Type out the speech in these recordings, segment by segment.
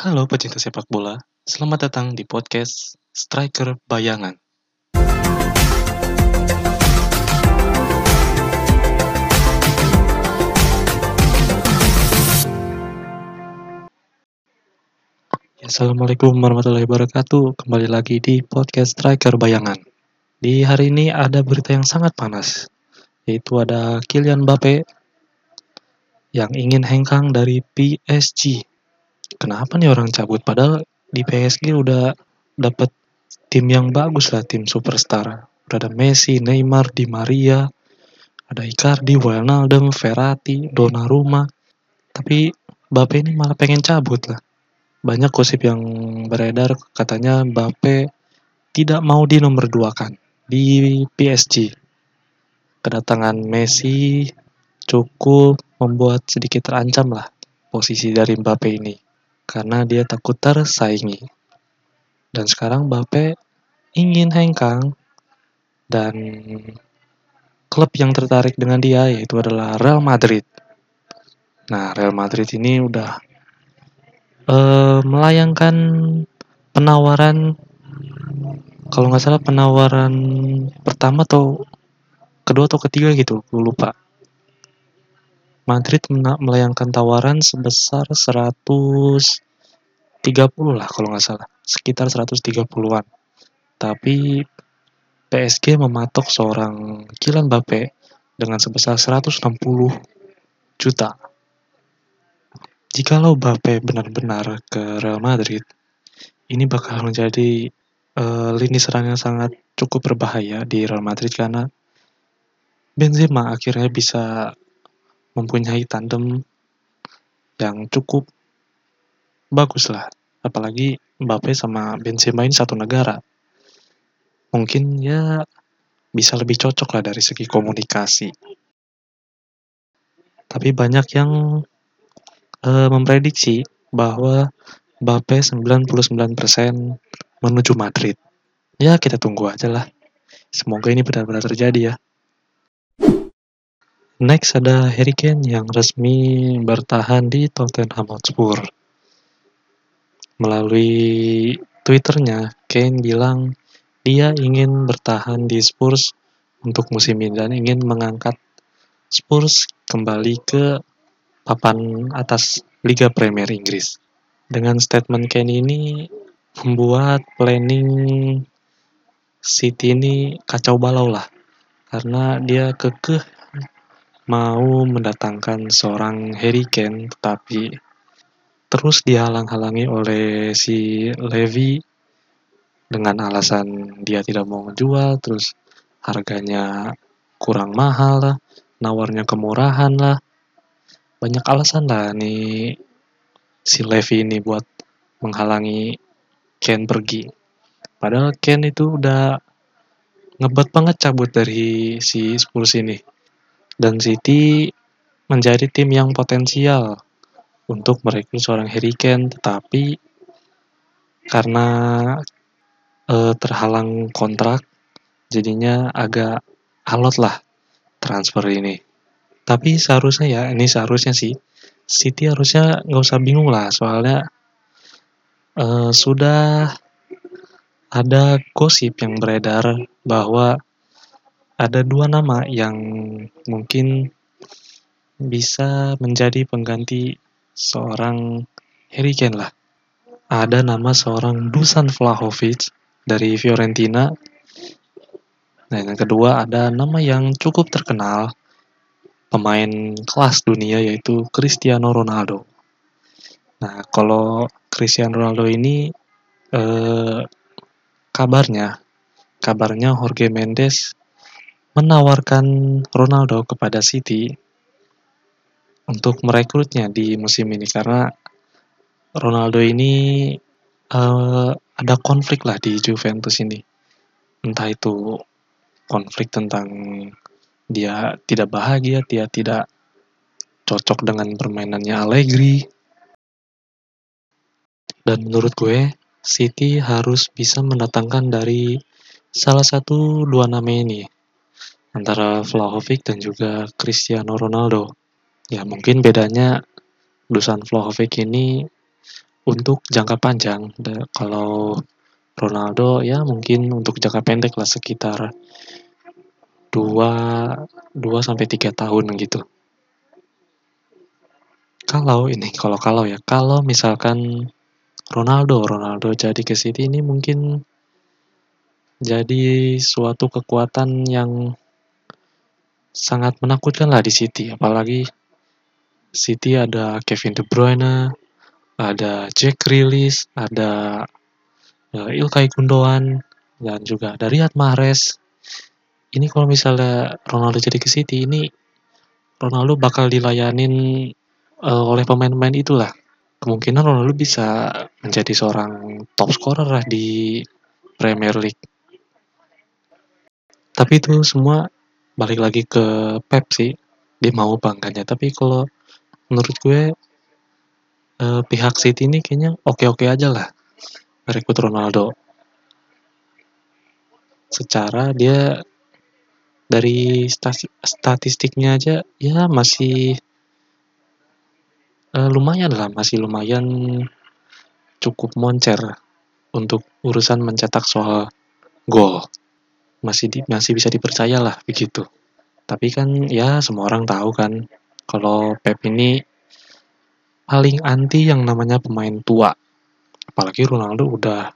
Halo pecinta sepak bola, selamat datang di podcast Striker Bayangan. Assalamualaikum warahmatullahi wabarakatuh. Kembali lagi di podcast Striker Bayangan. Di hari ini ada berita yang sangat panas, yaitu ada Kylian Mbappe yang ingin hengkang dari PSG. Kenapa nih orang cabut? Padahal di PSG udah dapet tim yang bagus lah, tim superstar. Udah ada Messi, Neymar, Di Maria, ada Icardi, Wijnaldum, Verratti, Donnarumma. Tapi Mbappe ini malah pengen cabut lah. Banyak gosip yang beredar katanya Mbappe tidak mau di nomor dua kan di PSG. Kedatangan Messi cukup membuat sedikit terancam lah posisi dari Mbappe ini karena dia takut tersaingi. Dan sekarang Mbappe ingin hengkang dan klub yang tertarik dengan dia yaitu adalah Real Madrid. Nah, Real Madrid ini udah uh, melayangkan penawaran kalau nggak salah penawaran pertama atau kedua atau ketiga gitu, gue lupa. Madrid melayangkan tawaran sebesar 130 lah kalau nggak salah, sekitar 130-an. Tapi PSG mematok seorang Kylian Mbappe dengan sebesar 160 juta. Jikalau Mbappe benar-benar ke Real Madrid, ini bakal menjadi uh, lini serang yang sangat cukup berbahaya di Real Madrid karena Benzema akhirnya bisa mempunyai tandem yang cukup bagus lah. Apalagi Mbappe sama Benzema ini satu negara. Mungkin ya bisa lebih cocok lah dari segi komunikasi. Tapi banyak yang uh, memprediksi bahwa Mbappe 99% menuju Madrid. Ya, kita tunggu aja lah. Semoga ini benar-benar terjadi ya. Next ada Harry Kane yang resmi bertahan di Tottenham Hotspur. Melalui Twitternya, Kane bilang dia ingin bertahan di Spurs untuk musim ini dan ingin mengangkat Spurs kembali ke papan atas Liga Premier Inggris. Dengan statement Ken ini membuat planning City ini kacau balau lah. Karena dia kekeh mau mendatangkan seorang Harry Kane tetapi terus dihalang-halangi oleh si Levy dengan alasan dia tidak mau menjual terus harganya kurang mahal lah nawarnya kemurahan lah banyak alasan lah nih si Levi ini buat menghalangi Ken pergi. Padahal Ken itu udah ngebat banget cabut dari si Spurs ini. Dan City menjadi tim yang potensial untuk merekrut seorang Harry Kane, tetapi karena e, terhalang kontrak, jadinya agak alot lah transfer ini. Tapi seharusnya ya, ini seharusnya sih, City harusnya nggak usah bingung lah, soalnya uh, sudah ada gosip yang beredar bahwa ada dua nama yang mungkin bisa menjadi pengganti seorang Harry Kane lah. Ada nama seorang Dusan Vlahovic dari Fiorentina. Nah, yang kedua ada nama yang cukup terkenal pemain kelas dunia yaitu Cristiano Ronaldo. Nah, kalau Cristiano Ronaldo ini eh, kabarnya kabarnya Jorge Mendes menawarkan Ronaldo kepada City untuk merekrutnya di musim ini karena Ronaldo ini uh, ada konflik lah di Juventus ini entah itu konflik tentang dia tidak bahagia, dia tidak cocok dengan permainannya Allegri. Dan menurut gue, City harus bisa mendatangkan dari salah satu dua nama ini, antara Vlahovic dan juga Cristiano Ronaldo. Ya mungkin bedanya Dusan Vlahovic ini untuk jangka panjang kalau Ronaldo ya mungkin untuk jangka pendek lah sekitar 2 2 sampai 3 tahun gitu. Kalau ini kalau kalau ya, kalau misalkan Ronaldo Ronaldo jadi ke City ini mungkin jadi suatu kekuatan yang sangat menakutkan lah di City apalagi City ada Kevin De Bruyne, ada Jack Grealish, ada uh, Ilkay Gundogan dan juga ada Riyad Mahrez. Ini kalau misalnya Ronaldo jadi ke City ini Ronaldo bakal dilayanin uh, oleh pemain-pemain itulah kemungkinan Ronaldo bisa menjadi seorang top scorer lah di Premier League. Tapi itu semua balik lagi ke Pep sih, dia mau bangganya. Tapi kalau menurut gue uh, pihak City ini kayaknya oke-oke aja lah merekrut Ronaldo. Secara dia dari statistiknya aja ya masih uh, lumayan lah, masih lumayan cukup moncer untuk urusan mencetak soal gol. Masih di, masih bisa dipercaya lah begitu. Tapi kan ya semua orang tahu kan kalau Pep ini paling anti yang namanya pemain tua. Apalagi Ronaldo udah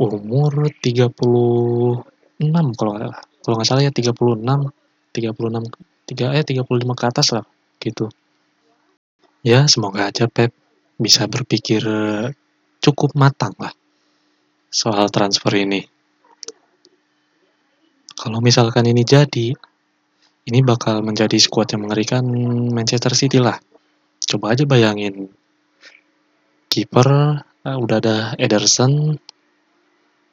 umur 36 kalau kalau nggak salah ya 36 36 3 eh 35 ke atas lah gitu ya semoga aja Pep bisa berpikir cukup matang lah soal transfer ini. Kalau misalkan ini jadi, ini bakal menjadi skuad yang mengerikan Manchester City lah. Coba aja bayangin, kiper uh, udah ada Ederson,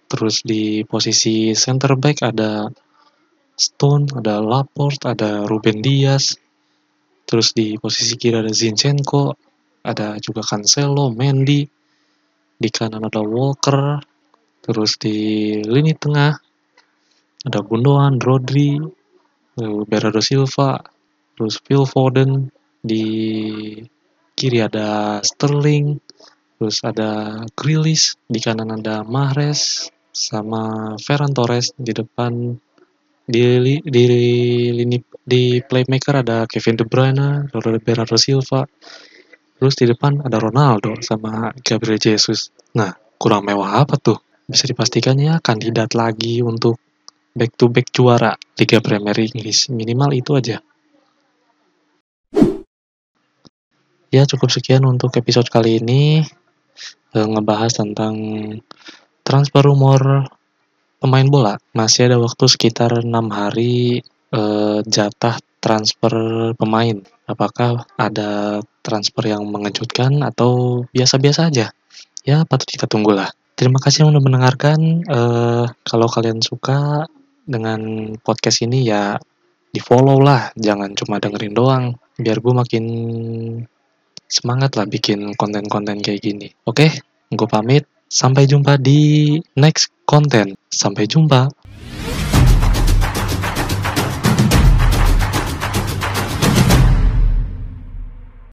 terus di posisi center back ada Stone, ada Laporte, ada Ruben Dias, Terus di posisi kiri ada Zinchenko, ada juga Cancelo, Mendy, di kanan ada Walker, terus di lini tengah ada Gundogan, Rodri, Bernardo Silva, terus Phil Foden, di kiri ada Sterling, terus ada Grealish, di kanan ada Mahrez, sama Ferran Torres, di depan di, di lini di playmaker ada Kevin De Bruyne, Bernardo Silva, terus di depan ada Ronaldo sama Gabriel Jesus. Nah, kurang mewah apa tuh? Bisa dipastikan ya kandidat lagi untuk back to back juara Liga Premier Inggris. Minimal itu aja. Ya cukup sekian untuk episode kali ini eh, ngebahas tentang transfer rumor pemain bola. Masih ada waktu sekitar enam hari eh, jatah transfer pemain. Apakah ada transfer yang mengejutkan atau biasa-biasa aja? Ya, patut kita tunggulah. Terima kasih sudah mendengarkan. Eh, kalau kalian suka dengan podcast ini ya di follow lah, jangan cuma dengerin doang. Biar gue makin semangat lah bikin konten-konten kayak gini. Oke, gue pamit. Sampai jumpa di next konten. Sampai jumpa.